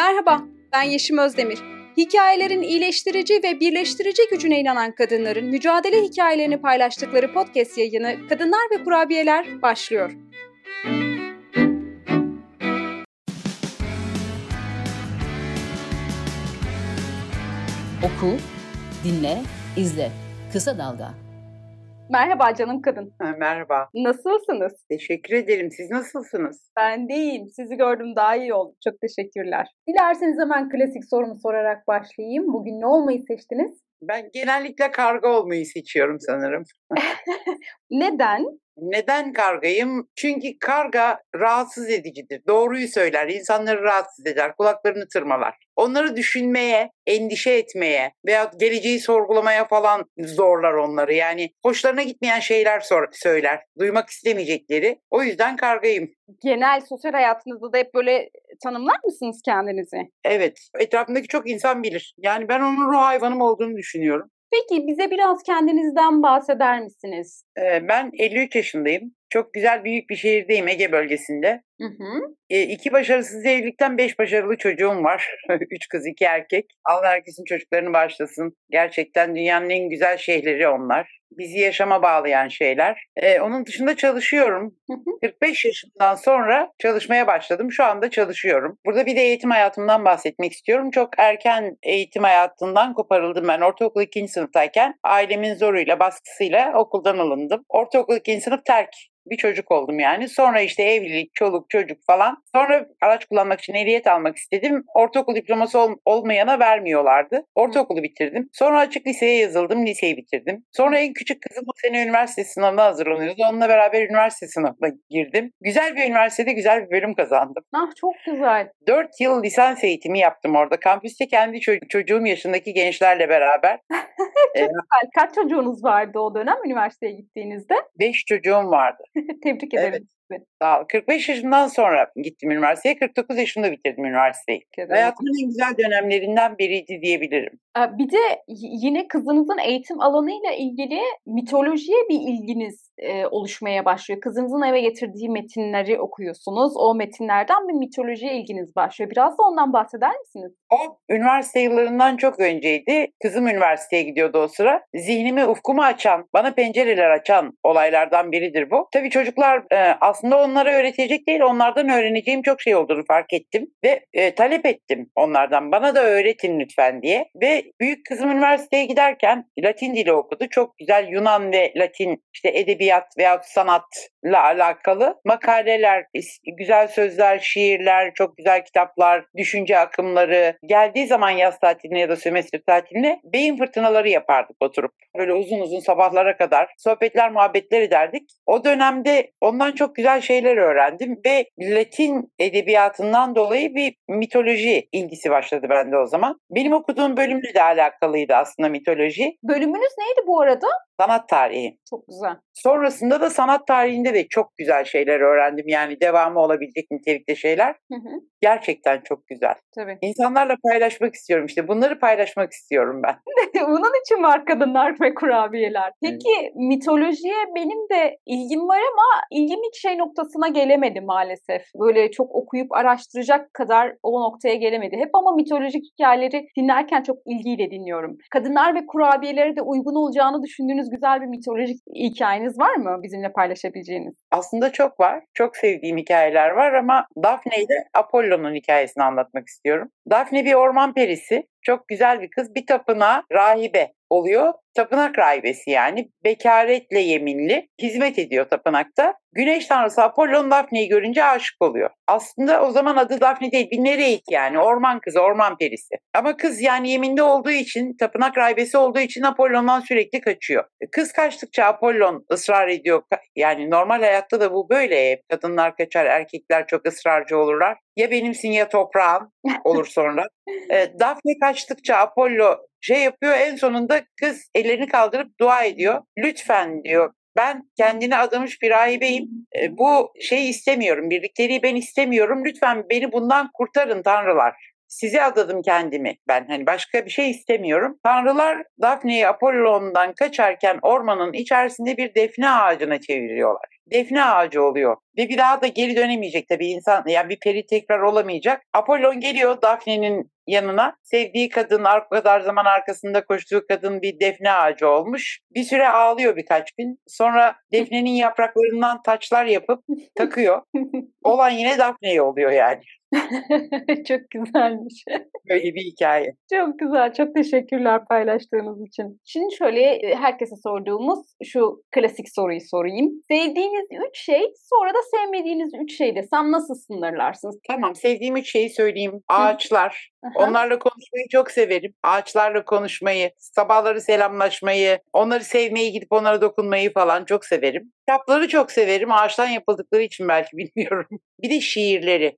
Merhaba, ben Yeşim Özdemir. Hikayelerin iyileştirici ve birleştirici gücüne inanan kadınların mücadele hikayelerini paylaştıkları podcast yayını Kadınlar ve Kurabiyeler başlıyor. Oku, dinle, izle. Kısa Dalga. Merhaba canım kadın. Ha, merhaba. Nasılsınız? Teşekkür ederim. Siz nasılsınız? Ben de iyiyim. Sizi gördüm daha iyi oldu. Çok teşekkürler. Dilerseniz hemen klasik sorumu sorarak başlayayım. Bugün ne olmayı seçtiniz? Ben genellikle karga olmayı seçiyorum sanırım. Neden? Neden kargayım? Çünkü karga rahatsız edicidir. Doğruyu söyler, insanları rahatsız eder, kulaklarını tırmalar. Onları düşünmeye, endişe etmeye veya geleceği sorgulamaya falan zorlar onları. Yani hoşlarına gitmeyen şeyler sor- söyler, duymak istemeyecekleri. O yüzden kargayım. Genel sosyal hayatınızda da hep böyle tanımlar mısınız kendinizi? Evet, etrafımdaki çok insan bilir. Yani ben onun ruh hayvanım olduğunu düşünüyorum. Peki bize biraz kendinizden bahseder misiniz? Ee, Ben 53 yaşındayım. Çok güzel büyük bir şehirdeyim Ege bölgesinde. Hı hı. E, iki başarısız evlilikten beş başarılı çocuğum var. Üç kız iki erkek. Allah herkesin çocuklarını başlasın. Gerçekten dünyanın en güzel şeyleri onlar. Bizi yaşama bağlayan şeyler. E, onun dışında çalışıyorum. Hı hı. 45 yaşından sonra çalışmaya başladım. Şu anda çalışıyorum. Burada bir de eğitim hayatımdan bahsetmek istiyorum. Çok erken eğitim hayatından koparıldım ben. Ortaokul 2. sınıftayken ailemin zoruyla, baskısıyla okuldan alındım. Ortaokul 2. sınıf terk bir çocuk oldum yani. Sonra işte evlilik, çoluk, çocuk falan. Sonra araç kullanmak için ehliyet almak istedim. Ortaokul diploması ol- olmayana vermiyorlardı. Ortaokulu bitirdim. Sonra açık liseye yazıldım. Liseyi bitirdim. Sonra en küçük kızım bu sene üniversite sınavına hazırlanıyordu. Onunla beraber üniversite sınavına girdim. Güzel bir üniversitede güzel bir bölüm kazandım. Ah çok güzel. 4 yıl lisans eğitimi yaptım orada. Kampüste kendi ço- çocuğum yaşındaki gençlerle beraber. Güzel. Kaç çocuğunuz vardı o dönem üniversiteye gittiğinizde? 5 çocuğum vardı. Tebrik Evet. Ederim sizi. Sağ ol. 45 yaşından sonra gittim üniversiteye. 49 yaşında bitirdim üniversiteyi. Ederim. Hayatımın en güzel dönemlerinden biriydi diyebilirim. Bir de yine kızınızın eğitim alanıyla ilgili mitolojiye bir ilginiz oluşmaya başlıyor. Kızınızın eve getirdiği metinleri okuyorsunuz. O metinlerden bir mitolojiye ilginiz başlıyor. Biraz da ondan bahseder misiniz? O üniversite yıllarından çok önceydi. Kızım üniversiteye gidiyordu o sıra. Zihnimi, ufkumu açan, bana pencereler açan olaylardan biridir bu. Tabii çocuklar e, aslında onlara öğretecek değil, onlardan öğreneceğim çok şey olduğunu fark ettim. Ve e, talep ettim onlardan, bana da öğretin lütfen diye. Ve büyük kızım üniversiteye giderken Latin dili okudu. Çok güzel Yunan ve Latin işte edebiyat veya sanatla alakalı makaleler, güzel sözler, şiirler, çok güzel kitaplar, düşünce akımları. Geldiği zaman yaz tatiline ya da sömestr tatiline beyin fırtınaları yapardık oturup. Böyle uzun uzun sabahlara kadar sohbetler, muhabbetler ederdik. O dönemde ondan çok güzel şeyler öğrendim ve Latin edebiyatından dolayı bir mitoloji ilgisi başladı bende o zaman. Benim okuduğum bölümle de alakalıydı aslında mitoloji. Bölümünüz neydi bu arada? Sanat tarihi. Çok güzel. Sonrasında da sanat tarihinde de çok güzel şeyler öğrendim. Yani devamı olabilecek nitelikte şeyler. Hı hı, Gerçekten çok güzel. Tabii. İnsanlarla paylaşmak istiyorum işte. Bunları paylaşmak istiyorum ben. Bunun için var kadınlar ve kurabiyeler. Peki mitolojiye benim de ilgim var ama ilgim hiç şey noktasına gelemedi maalesef. Böyle çok okuyup araştıracak kadar o noktaya gelemedi. Hep ama mitolojik hikayeleri dinlerken çok ilgiyle dinliyorum. Kadınlar ve kurabiyelere de uygun olacağını düşündüğünüz güzel bir mitolojik hikayeniz var mı bizimle paylaşabileceğiniz? Aslında çok var. Çok sevdiğim hikayeler var ama Daphne ile Apollo'nun hikayesini anlatmak istiyorum. Daphne bir orman perisi. Çok güzel bir kız. Bir tapınağa rahibe oluyor. Tapınak rahibesi yani. Bekaretle yeminli. Hizmet ediyor tapınakta. Güneş tanrısı Apollon Daphne'yi görünce aşık oluyor. Aslında o zaman adı Daphne değil. Bir Nereid yani. Orman kızı, orman perisi. Ama kız yani yeminli olduğu için, tapınak rahibesi olduğu için Apollon'dan sürekli kaçıyor. Kız kaçtıkça Apollon ısrar ediyor. Yani normal hayatta da bu böyle. Kadınlar kaçar, erkekler çok ısrarcı olurlar. Ya benimsin ya toprağın olur sonra. E, Daphne kaçtıkça Apollo şey yapıyor en sonunda kız ellerini kaldırıp dua ediyor. Lütfen diyor ben kendine adamış bir rahibeyim. E, bu şeyi istemiyorum. Birlikteliği ben istemiyorum. Lütfen beni bundan kurtarın tanrılar. Size adadım kendimi ben. Hani başka bir şey istemiyorum. Tanrılar Daphne'yi Apollon'dan kaçarken ormanın içerisinde bir defne ağacına çeviriyorlar. Defne ağacı oluyor. Ve bir daha da geri dönemeyecek tabii insan. Yani bir peri tekrar olamayacak. Apollon geliyor Daphne'nin yanına. Sevdiği kadın, o kadar zaman arkasında koştuğu kadın bir defne ağacı olmuş. Bir süre ağlıyor birkaç gün. Sonra defnenin yapraklarından taçlar yapıp takıyor. Olan yine Daphne'ye oluyor yani. çok güzelmiş. Böyle bir hikaye. Çok güzel. Çok teşekkürler paylaştığınız için. Şimdi şöyle e, herkese sorduğumuz şu klasik soruyu sorayım. Sevdiğiniz üç şey, sonra da sevmediğiniz üç şey desem nasıl sınırlarsınız? Tamam sevdiğim üç şeyi söyleyeyim. Ağaçlar. Onlarla konuşmayı çok severim. Ağaçlarla konuşmayı, sabahları selamlaşmayı, onları sevmeyi, gidip onlara dokunmayı falan çok severim. Kitapları çok severim. Ağaçtan yapıldıkları için belki bilmiyorum. Bir de şiirleri.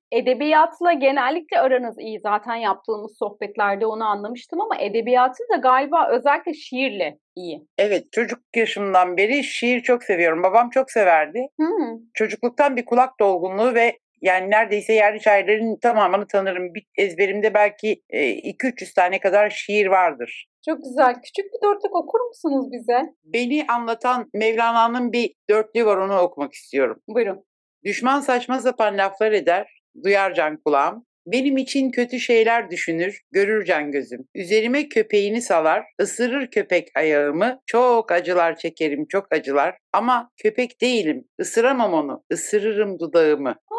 Edebiyatla genellikle aranız iyi. Zaten yaptığımız sohbetlerde onu anlamıştım ama edebiyatı da galiba özellikle şiirle iyi. Evet çocuk yaşımdan beri şiir çok seviyorum. Babam çok severdi. Hmm. Çocukluktan bir kulak dolgunluğu ve yani neredeyse yerli şairlerin tamamını tanırım. Bir ezberimde belki 2-300 tane kadar şiir vardır. Çok güzel. Küçük bir dörtlük okur musunuz bize? Beni anlatan Mevlana'nın bir dörtlüğü var onu okumak istiyorum. Buyurun. Düşman saçma sapan laflar eder, duyar can kulağım. Benim için kötü şeyler düşünür, görür can gözüm. Üzerime köpeğini salar, ısırır köpek ayağımı. Çok acılar çekerim, çok acılar. Ama köpek değilim, ısıramam onu, ısırırım dudağımı. Ne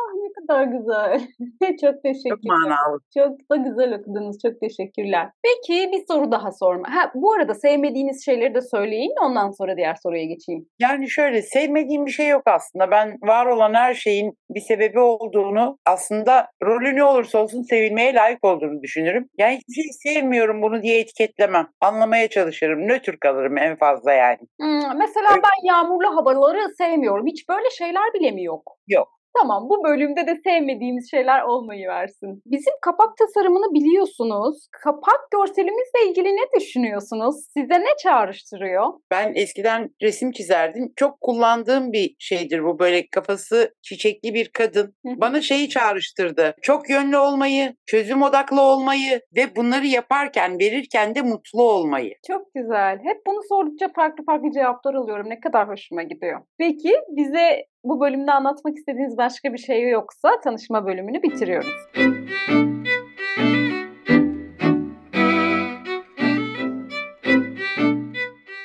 kadar güzel. Çok teşekkürler. Çok manalı. Çok da güzel okudunuz. Çok teşekkürler. Peki bir soru daha sorma. Ha, bu arada sevmediğiniz şeyleri de söyleyin. Ondan sonra diğer soruya geçeyim. Yani şöyle sevmediğim bir şey yok aslında. Ben var olan her şeyin bir sebebi olduğunu aslında rolü ne olursa olsun sevilmeye layık olduğunu düşünürüm. Yani hiçbir şey sevmiyorum bunu diye etiketlemem. Anlamaya çalışırım. Nötr kalırım en fazla yani. Hmm, mesela ben yağmurlu havaları sevmiyorum. Hiç böyle şeyler bile mi yok? Yok. Tamam bu bölümde de sevmediğimiz şeyler olmayı versin. Bizim kapak tasarımını biliyorsunuz. Kapak görselimizle ilgili ne düşünüyorsunuz? Size ne çağrıştırıyor? Ben eskiden resim çizerdim. Çok kullandığım bir şeydir bu böyle kafası çiçekli bir kadın. Bana şeyi çağrıştırdı. Çok yönlü olmayı, çözüm odaklı olmayı ve bunları yaparken, verirken de mutlu olmayı. Çok güzel. Hep bunu sordukça farklı farklı cevaplar alıyorum. Ne kadar hoşuma gidiyor. Peki bize bu bölümde anlatmak istediğiniz başka bir şey yoksa tanışma bölümünü bitiriyoruz.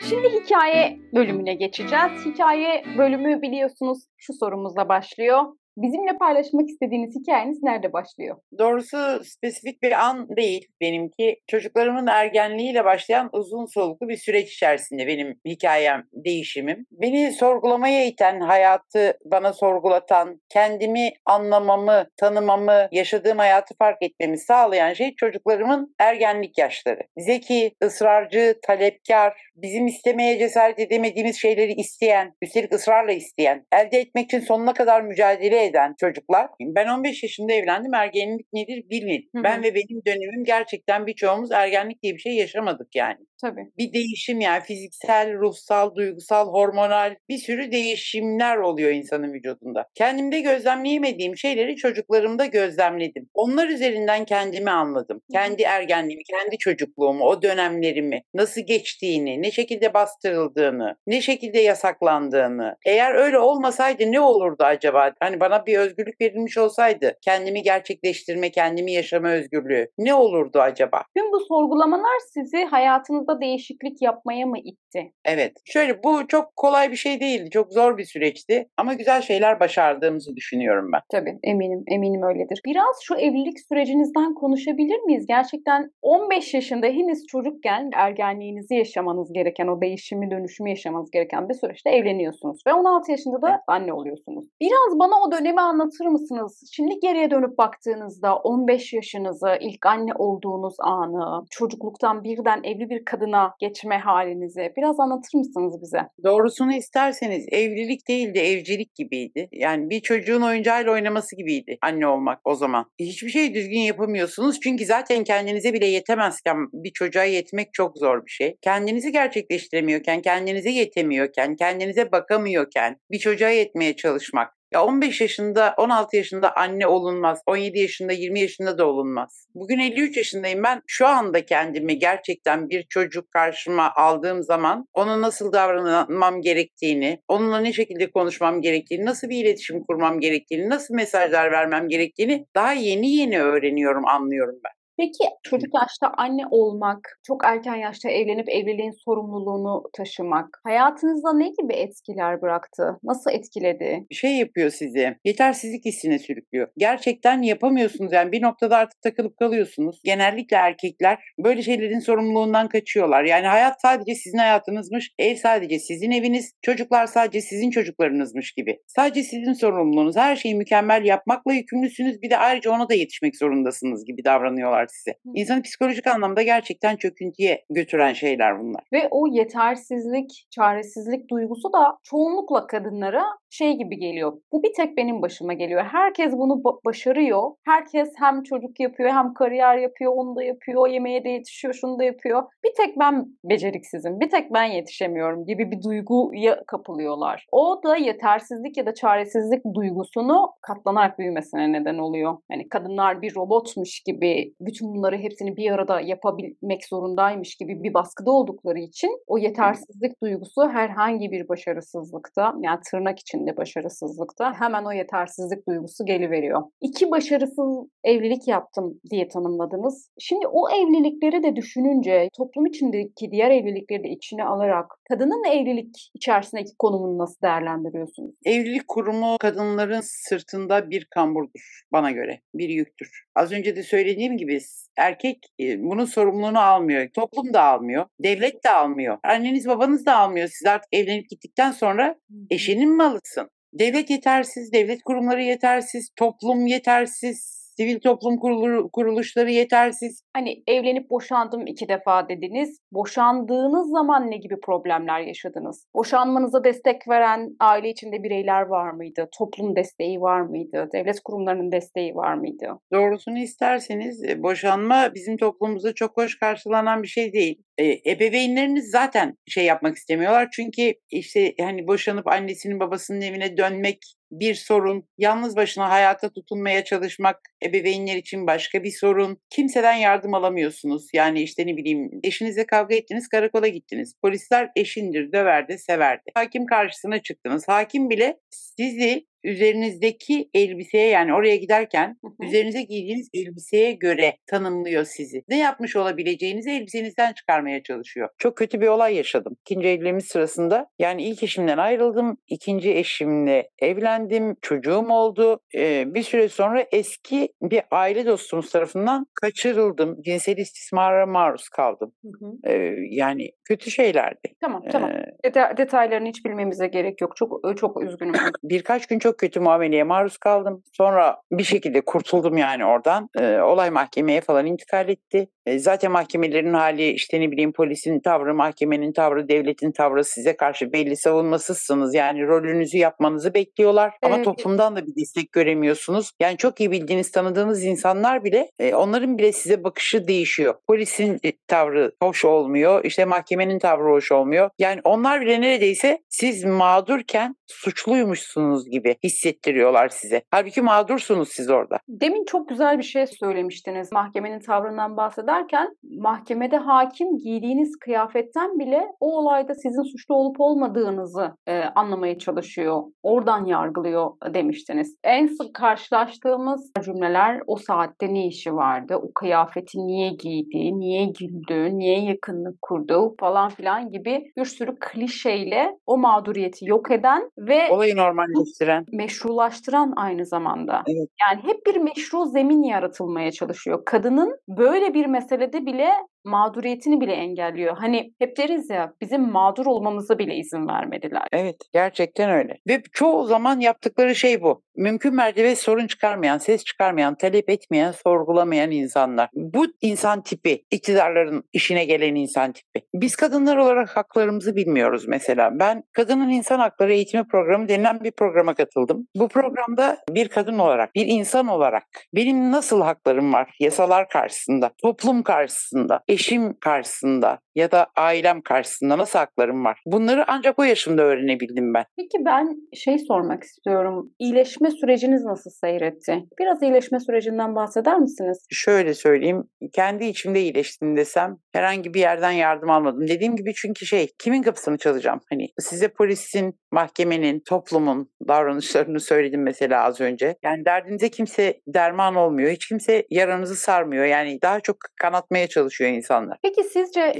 Şimdi hikaye bölümüne geçeceğiz. Hikaye bölümü biliyorsunuz şu sorumuzla başlıyor. Bizimle paylaşmak istediğiniz hikayeniz nerede başlıyor? Doğrusu spesifik bir an değil benimki. Çocuklarımın ergenliğiyle başlayan uzun soluklu bir süreç içerisinde benim hikayem, değişimim. Beni sorgulamaya iten, hayatı bana sorgulatan, kendimi anlamamı, tanımamı, yaşadığım hayatı fark etmemi sağlayan şey çocuklarımın ergenlik yaşları. Zeki, ısrarcı, talepkar, bizim istemeye cesaret edemediğimiz şeyleri isteyen, üstelik ısrarla isteyen, elde etmek için sonuna kadar mücadele eden çocuklar. Ben 15 yaşında evlendim. Ergenlik nedir bilmedim. Hı hı. Ben ve benim dönemim gerçekten birçoğumuz ergenlik diye bir şey yaşamadık yani. Tabii. Bir değişim yani fiziksel, ruhsal, duygusal, hormonal bir sürü değişimler oluyor insanın vücudunda. Kendimde gözlemleyemediğim şeyleri çocuklarımda gözlemledim. Onlar üzerinden kendimi anladım. Kendi ergenliğimi, kendi çocukluğumu, o dönemlerimi, nasıl geçtiğini, ne şekilde bastırıldığını, ne şekilde yasaklandığını. Eğer öyle olmasaydı ne olurdu acaba? Hani bana bir özgürlük verilmiş olsaydı, kendimi gerçekleştirme, kendimi yaşama özgürlüğü ne olurdu acaba? Tüm bu sorgulamalar sizi hayatınızda değişiklik yapmaya mı itti? Evet. Şöyle bu çok kolay bir şey değildi. Çok zor bir süreçti. Ama güzel şeyler başardığımızı düşünüyorum ben. Tabii eminim, eminim öyledir. Biraz şu evlilik sürecinizden konuşabilir miyiz? Gerçekten 15 yaşında henüz çocukken ergenliğinizi yaşamanız gereken, o değişimi, dönüşümü yaşamanız gereken bir süreçte evleniyorsunuz. Ve 16 yaşında da anne oluyorsunuz. Biraz bana o dönemi anlatır mısınız? Şimdi geriye dönüp baktığınızda 15 yaşınızı, ilk anne olduğunuz anı, çocukluktan birden evli bir kadına geçme halinizi biraz anlatır mısınız bize? Doğrusunu isterseniz evlilik değil de evcilik gibiydi. Yani bir çocuğun oyuncağıyla oynaması gibiydi anne olmak o zaman. Hiçbir şey düzgün yapamıyorsunuz çünkü zaten kendinize bile yetemezken bir çocuğa yetmek çok zor bir şey. Kendinizi gerçekleştiremiyorken, kendinize yetemiyorken, kendinize bakamıyorken bir çocuğa yetmeye çalışmak Ya 15 yaşında, 16 yaşında anne olunmaz. 17 yaşında, 20 yaşında da olunmaz. Bugün 53 yaşındayım. Ben şu anda kendimi gerçekten bir çocuk karşıma aldığım zaman ona nasıl davranmam gerektiğini, onunla ne şekilde konuşmam gerektiğini, nasıl bir iletişim kurmam gerektiğini, nasıl mesajlar vermem gerektiğini daha yeni yeni öğreniyorum, anlıyorum ben. Peki çocuk yaşta anne olmak, çok erken yaşta evlenip evliliğin sorumluluğunu taşımak hayatınızda ne gibi etkiler bıraktı? Nasıl etkiledi? şey yapıyor sizi. Yetersizlik hissine sürüklüyor. Gerçekten yapamıyorsunuz yani bir noktada artık takılıp kalıyorsunuz. Genellikle erkekler böyle şeylerin sorumluluğundan kaçıyorlar. Yani hayat sadece sizin hayatınızmış, ev sadece sizin eviniz, çocuklar sadece sizin çocuklarınızmış gibi. Sadece sizin sorumluluğunuz. Her şeyi mükemmel yapmakla yükümlüsünüz. Bir de ayrıca ona da yetişmek zorundasınız gibi davranıyorlar size. İnsanı psikolojik anlamda gerçekten çöküntüye götüren şeyler bunlar. Ve o yetersizlik, çaresizlik duygusu da çoğunlukla kadınlara şey gibi geliyor. Bu bir tek benim başıma geliyor. Herkes bunu ba- başarıyor. Herkes hem çocuk yapıyor hem kariyer yapıyor, onu da yapıyor, yemeğe de yetişiyor, şunu da yapıyor. Bir tek ben beceriksizim, bir tek ben yetişemiyorum gibi bir duyguya kapılıyorlar. O da yetersizlik ya da çaresizlik duygusunu katlanarak büyümesine neden oluyor. Yani kadınlar bir robotmuş gibi bütün bunları hepsini bir arada yapabilmek zorundaymış gibi bir baskıda oldukları için o yetersizlik duygusu herhangi bir başarısızlıkta yani tırnak içinde başarısızlıkta hemen o yetersizlik duygusu geliveriyor. İki başarısız evlilik yaptım diye tanımladınız. Şimdi o evlilikleri de düşününce toplum içindeki diğer evlilikleri de içine alarak kadının evlilik içerisindeki konumunu nasıl değerlendiriyorsunuz? Evlilik kurumu kadınların sırtında bir kamburdur bana göre, bir yüktür. Az önce de söylediğim gibi erkek e, bunun sorumluluğunu almıyor. Toplum da almıyor, devlet de almıyor. Anneniz babanız da almıyor. Siz artık evlenip gittikten sonra eşinin malısın. Devlet yetersiz, devlet kurumları yetersiz, toplum yetersiz, sivil toplum kurulu- kuruluşları yetersiz. Hani evlenip boşandım iki defa dediniz. Boşandığınız zaman ne gibi problemler yaşadınız? Boşanmanıza destek veren aile içinde bireyler var mıydı? Toplum desteği var mıydı? Devlet kurumlarının desteği var mıydı? Doğrusunu isterseniz e, boşanma bizim toplumumuzda çok hoş karşılanan bir şey değil. E, ebeveynleriniz zaten şey yapmak istemiyorlar. Çünkü işte hani boşanıp annesinin babasının evine dönmek bir sorun. Yalnız başına hayata tutunmaya çalışmak ebeveynler için başka bir sorun. Kimseden yardım alamıyorsunuz. Yani işte ne bileyim eşinizle kavga ettiniz karakola gittiniz. Polisler eşindir döverdi severdi. Hakim karşısına çıktınız. Hakim bile sizi üzerinizdeki elbiseye yani oraya giderken Hı hı. üzerinize giydiğiniz elbiseye göre tanımlıyor sizi. Ne yapmış olabileceğinizi elbisenizden çıkarmaya çalışıyor. Çok kötü bir olay yaşadım. İkinci evliliğimiz sırasında yani ilk eşimden ayrıldım. ikinci eşimle evlendim. Çocuğum oldu. Ee, bir süre sonra eski bir aile dostumuz tarafından kaçırıldım. Cinsel istismara maruz kaldım. Hı hı. Ee, yani kötü şeylerdi. Tamam tamam. Ee, Deta- detaylarını hiç bilmemize gerek yok. Çok çok üzgünüm. birkaç gün çok kötü muameleye maruz kaldım. Sonra bir şekilde kurtuldum yani oradan. Ee, olay mahkemeye falan intikal etti. Ee, zaten mahkemelerin hali işte ne bileyim polisin tavrı, mahkemenin tavrı, devletin tavrı size karşı belli savunmasızsınız. Yani rolünüzü yapmanızı bekliyorlar. Ama Evet. toplumdan da bir destek göremiyorsunuz. Yani çok iyi bildiğiniz, tanıdığınız insanlar bile e, onların bile size bakışı değişiyor. Polisin e, tavrı hoş olmuyor. işte mahkemenin tavrı hoş olmuyor. Yani onlar bile neredeyse siz mağdurken suçluymuşsunuz gibi hissettiriyorlar size. Halbuki mağdursunuz siz orada. Demin çok güzel bir şey söylemiştiniz mahkemenin tavrından bahsederken. Mahkemede hakim giydiğiniz kıyafetten bile o olayda sizin suçlu olup olmadığınızı e, anlamaya çalışıyor. Oradan yargılıyor demiştiniz. En sık karşılaştığımız cümleler o saatte ne işi vardı? O kıyafeti niye giydi? Niye güldü? Niye yakınlık kurdu? Falan filan gibi bir sürü klişeyle o mağduriyeti yok eden ve Olayı normalleştiren. meşrulaştıran aynı zamanda. Evet. Yani hep bir meşru zemin yaratılmaya çalışıyor. Kadının böyle bir meselede bile mağduriyetini bile engelliyor. Hani hep deriz ya bizim mağdur olmamıza bile izin vermediler. Evet gerçekten öyle. Ve çoğu zaman yaptıkları şey bu. Mümkün mertebe sorun çıkarmayan, ses çıkarmayan, talep etmeyen, sorgulamayan insanlar. Bu insan tipi, iktidarların işine gelen insan tipi. Biz kadınlar olarak haklarımızı bilmiyoruz mesela. Ben Kadının İnsan Hakları Eğitimi Programı denilen bir programa katıldım. Bu programda bir kadın olarak, bir insan olarak benim nasıl haklarım var yasalar karşısında, toplum karşısında, eşim karşısında, ya da ailem karşısında nasıl haklarım var? Bunları ancak o yaşımda öğrenebildim ben. Peki ben şey sormak istiyorum. İyileşme süreciniz nasıl seyretti? Biraz iyileşme sürecinden bahseder misiniz? Şöyle söyleyeyim, kendi içimde iyileştim desem herhangi bir yerden yardım almadım. Dediğim gibi çünkü şey, kimin kapısını çalacağım? Hani size polisin, mahkemenin, toplumun davranışlarını söyledim mesela az önce. Yani derdinize kimse derman olmuyor. Hiç kimse yaranızı sarmıyor. Yani daha çok kanatmaya çalışıyor insanlar. Peki sizce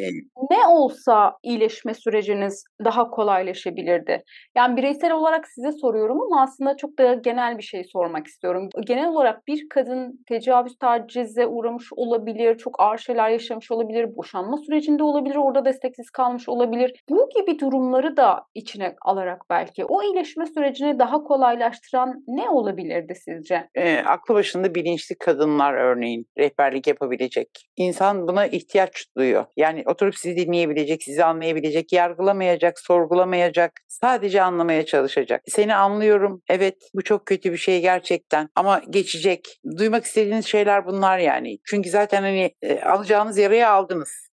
ne olsa iyileşme süreciniz daha kolaylaşabilirdi? Yani bireysel olarak size soruyorum ama aslında çok da genel bir şey sormak istiyorum. Genel olarak bir kadın tecavüz tacize uğramış olabilir, çok ağır şeyler yaşamış olabilir, boşanma sürecinde olabilir, orada desteksiz kalmış olabilir. Bu gibi durumları da içine alarak belki o iyileşme sürecini daha kolaylaştıran ne olabilirdi sizce? e, aklı başında bilinçli kadınlar örneğin rehberlik yapabilecek. İnsan buna ihtiyaç duyuyor. Yani oturup sizi dinleyebilecek, sizi anlayabilecek, yargılamayacak, sorgulamayacak, sadece anlamaya çalışacak. Seni anlıyorum, evet bu çok kötü bir şey gerçekten ama geçecek. Duymak istediğiniz şeyler bunlar yani. Çünkü zaten hani e, alacağınız yarayı aldınız.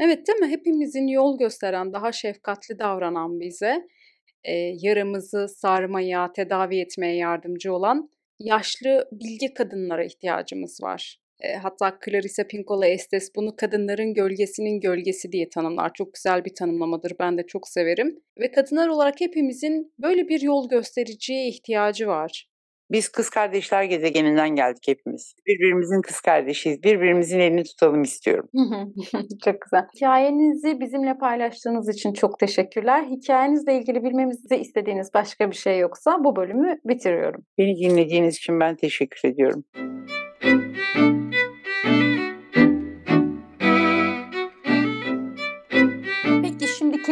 Evet değil mi? Hepimizin yol gösteren, daha şefkatli davranan bize, e, yaramızı sarmaya, tedavi etmeye yardımcı olan yaşlı bilge kadınlara ihtiyacımız var. E, hatta Clarissa Pinkola Estes bunu kadınların gölgesinin gölgesi diye tanımlar. Çok güzel bir tanımlamadır. Ben de çok severim. Ve kadınlar olarak hepimizin böyle bir yol göstericiye ihtiyacı var. Biz kız kardeşler gezegeninden geldik hepimiz. Birbirimizin kız kardeşiyiz. Birbirimizin elini tutalım istiyorum. Çok güzel. Hikayenizi bizimle paylaştığınız için çok teşekkürler. Hikayenizle ilgili bilmemizi istediğiniz başka bir şey yoksa bu bölümü bitiriyorum. Beni dinlediğiniz için ben teşekkür ediyorum. Peki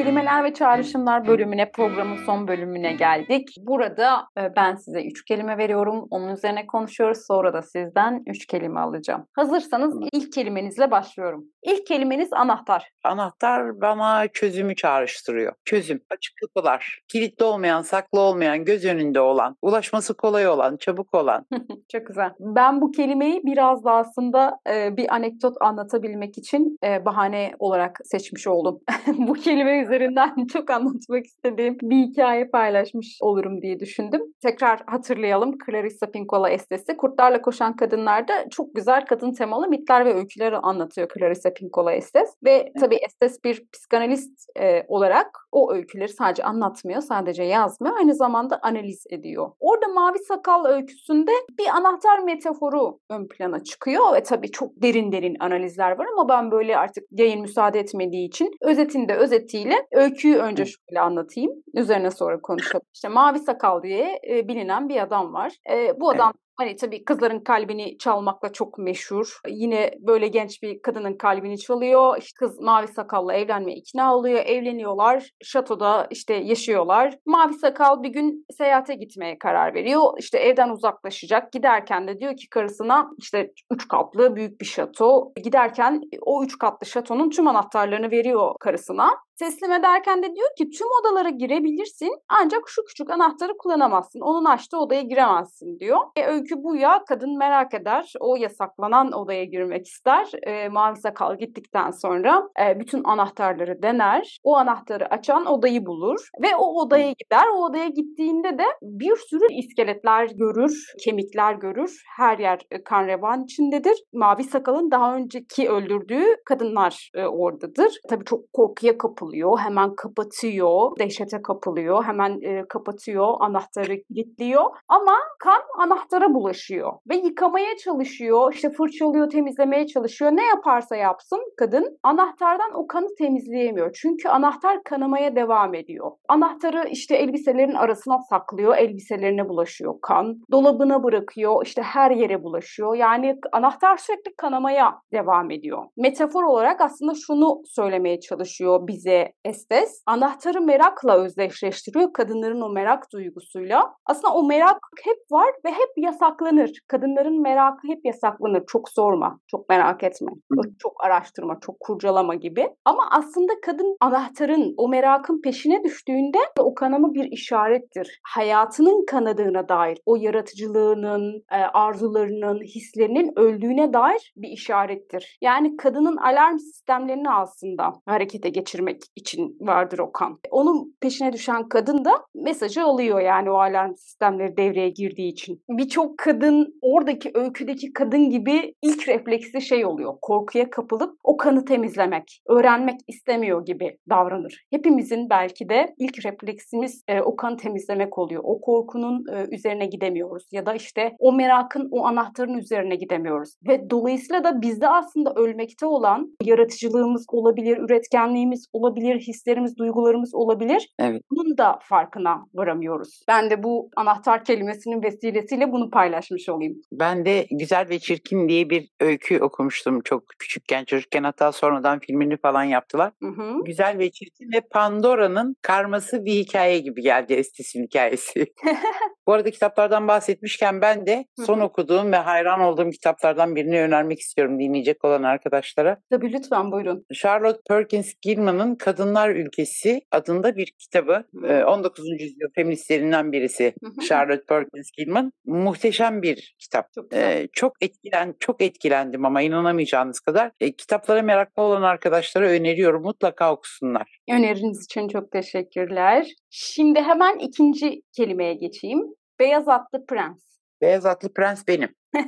kelimeler ve çağrışımlar bölümüne, programın son bölümüne geldik. Burada e, ben size üç kelime veriyorum. Onun üzerine konuşuyoruz. Sonra da sizden üç kelime alacağım. Hazırsanız ilk kelimenizle başlıyorum. İlk kelimeniz anahtar. Anahtar bana çözümü çağrıştırıyor. Çözüm, açık kapılar, kilitli olmayan, saklı olmayan, göz önünde olan, ulaşması kolay olan, çabuk olan. Çok güzel. Ben bu kelimeyi biraz da aslında e, bir anekdot anlatabilmek için e, bahane olarak seçmiş oldum. bu kelime üzerinden çok anlatmak istediğim bir hikaye paylaşmış olurum diye düşündüm. Tekrar hatırlayalım. Clarissa Pinkola Estes'i Kurtlarla Koşan Kadınlar'da çok güzel kadın temalı mitler ve öyküleri anlatıyor Clarissa Pinkola Estes. Ve tabii Estes bir psikanalist e, olarak o öyküleri sadece anlatmıyor, sadece yazmıyor. Aynı zamanda analiz ediyor. Orada Mavi Sakal öyküsünde bir anahtar metaforu ön plana çıkıyor ve tabii çok derin derin analizler var ama ben böyle artık yayın müsaade etmediği için özetinde özetiyle öyküyü önce şöyle anlatayım. Üzerine sonra konuşalım. İşte Mavi Sakal diye e, bilinen bir adam var. E, bu adam Hani tabii kızların kalbini çalmakla çok meşhur. Yine böyle genç bir kadının kalbini çalıyor. İşte kız mavi sakalla evlenmeye ikna oluyor. Evleniyorlar. Şatoda işte yaşıyorlar. Mavi sakal bir gün seyahate gitmeye karar veriyor. İşte evden uzaklaşacak. Giderken de diyor ki karısına işte üç katlı büyük bir şato. Giderken o üç katlı şatonun tüm anahtarlarını veriyor karısına. Teslim ederken de diyor ki tüm odalara girebilirsin ancak şu küçük anahtarı kullanamazsın. Onun açtığı odaya giremezsin diyor. E, öykü bu ya kadın merak eder. O yasaklanan odaya girmek ister. E, Mavi Sakal gittikten sonra e, bütün anahtarları dener. O anahtarı açan odayı bulur ve o odaya gider. O odaya gittiğinde de bir sürü iskeletler görür, kemikler görür. Her yer e, kan revan içindedir. Mavi Sakal'ın daha önceki öldürdüğü kadınlar e, oradadır. Tabii çok korkuya kapılıyor. Hemen kapatıyor. Dehşete kapılıyor. Hemen e, kapatıyor. Anahtarı kilitliyor. Ama kan anahtara bulaşıyor. Ve yıkamaya çalışıyor. işte fırçalıyor, temizlemeye çalışıyor. Ne yaparsa yapsın kadın anahtardan o kanı temizleyemiyor. Çünkü anahtar kanamaya devam ediyor. Anahtarı işte elbiselerin arasına saklıyor. Elbiselerine bulaşıyor kan. Dolabına bırakıyor. işte her yere bulaşıyor. Yani anahtar sürekli kanamaya devam ediyor. Metafor olarak aslında şunu söylemeye çalışıyor bize Emile Estes anahtarı merakla özdeşleştiriyor. Kadınların o merak duygusuyla. Aslında o merak hep var ve hep yasaklanır. Kadınların merakı hep yasaklanır. Çok sorma, çok merak etme, çok araştırma, çok kurcalama gibi. Ama aslında kadın anahtarın, o merakın peşine düştüğünde o kanama bir işarettir. Hayatının kanadığına dair, o yaratıcılığının, e, arzularının, hislerinin öldüğüne dair bir işarettir. Yani kadının alarm sistemlerini aslında harekete geçirmek için vardır o kan. Onun peşine düşen kadın da mesajı alıyor yani o alarm sistemleri devreye girdiği için. Birçok kadın oradaki öyküdeki kadın gibi ilk refleksi şey oluyor. Korkuya kapılıp o kanı temizlemek, öğrenmek istemiyor gibi davranır. Hepimizin belki de ilk refleksimiz e, o kanı temizlemek oluyor. O korkunun e, üzerine gidemiyoruz ya da işte o merakın o anahtarın üzerine gidemiyoruz. Ve dolayısıyla da bizde aslında ölmekte olan yaratıcılığımız olabilir, üretkenliğimiz olabilir, hislerimiz, duygularımız olabilir. Evet. Bunun da farkına varamıyoruz. Ben de bu anahtar kelimesinin vesilesiyle bunu paylaşmış olayım. Ben de Güzel ve Çirkin diye bir öykü okumuştum çok küçükken çocukken hatta sonradan filmini falan yaptılar. Hı hı. Güzel ve Çirkin ve Pandora'nın karması bir hikaye gibi geldi Estis'in hikayesi. Bu arada kitaplardan bahsetmişken ben de son Hı hı. okuduğum ve hayran olduğum kitaplardan birini önermek istiyorum dinleyecek olan arkadaşlara. Tabii lütfen buyurun. Charlotte Perkins Gilman'ın Kadınlar Ülkesi adında bir kitabı. Hı. Ee, 19. yüzyıl feministlerinden birisi. Charlotte Perkins Gilman. Muhteşem bir kitap. Çok güzel. Çok etkilen çok etkilendim ama inanamayacağınız kadar. Ee, kitaplara meraklı olan arkadaşlara öneriyorum. Mutlaka okusunlar. Öneriniz için çok teşekkürler. Şimdi hemen ikinci kelimeye geçeyim. Beyaz atlı prens. Beyaz atlı prens benim.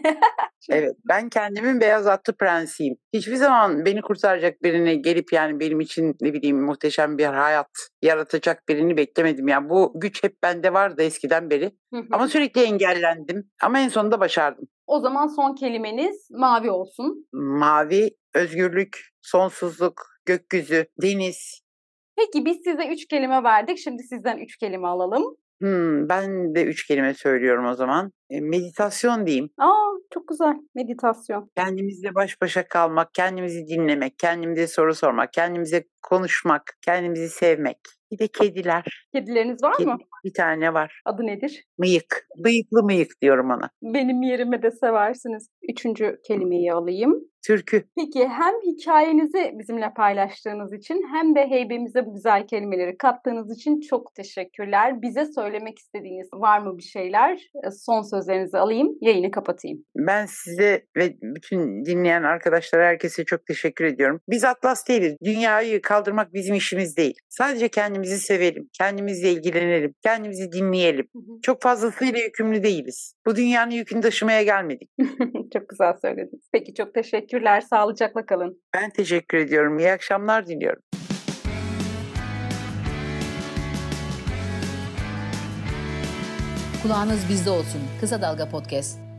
Evet, ben kendimin beyaz atlı prensiyim. Hiçbir zaman beni kurtaracak birini gelip yani benim için ne bileyim muhteşem bir hayat yaratacak birini beklemedim. Yani bu güç hep bende vardı eskiden beri. Ama sürekli engellendim. Ama en sonunda başardım. O zaman son kelimeniz mavi olsun. Mavi, özgürlük, sonsuzluk, gökyüzü, deniz. Peki biz size üç kelime verdik. Şimdi sizden üç kelime alalım. Hmm, ben de üç kelime söylüyorum o zaman. E, meditasyon diyeyim. Aa çok güzel. Meditasyon. Kendimizle baş başa kalmak, kendimizi dinlemek, kendimize soru sormak, kendimize konuşmak, kendimizi sevmek. Bir de kediler. Kedileriniz var Kedi mı? bir tane var. Adı nedir? Mıyık. Bıyıklı mıyık diyorum ona. Benim yerime de seversiniz. Üçüncü kelimeyi alayım. Türkü. Peki hem hikayenizi bizimle paylaştığınız için hem de heybemize bu güzel kelimeleri kattığınız için çok teşekkürler. Bize söylemek istediğiniz var mı bir şeyler? E, Son sözlerinizi alayım, yayını kapatayım. Ben size ve bütün dinleyen arkadaşlara herkese çok teşekkür ediyorum. Biz Atlas değiliz. Dünyayı kaldırmak bizim işimiz değil. Sadece kendimizi sevelim. Kendimizle ilgilenelim. Kendimizi dinleyelim. Çok fazlasıyla yükümlü değiliz. Bu dünyanın yükünü taşımaya gelmedik. çok güzel söylediniz. Peki çok teşekkürler. Sağlıcakla kalın. Ben teşekkür ediyorum. İyi akşamlar diliyorum. Kulağınız bizde olsun. Kısa Dalga Podcast.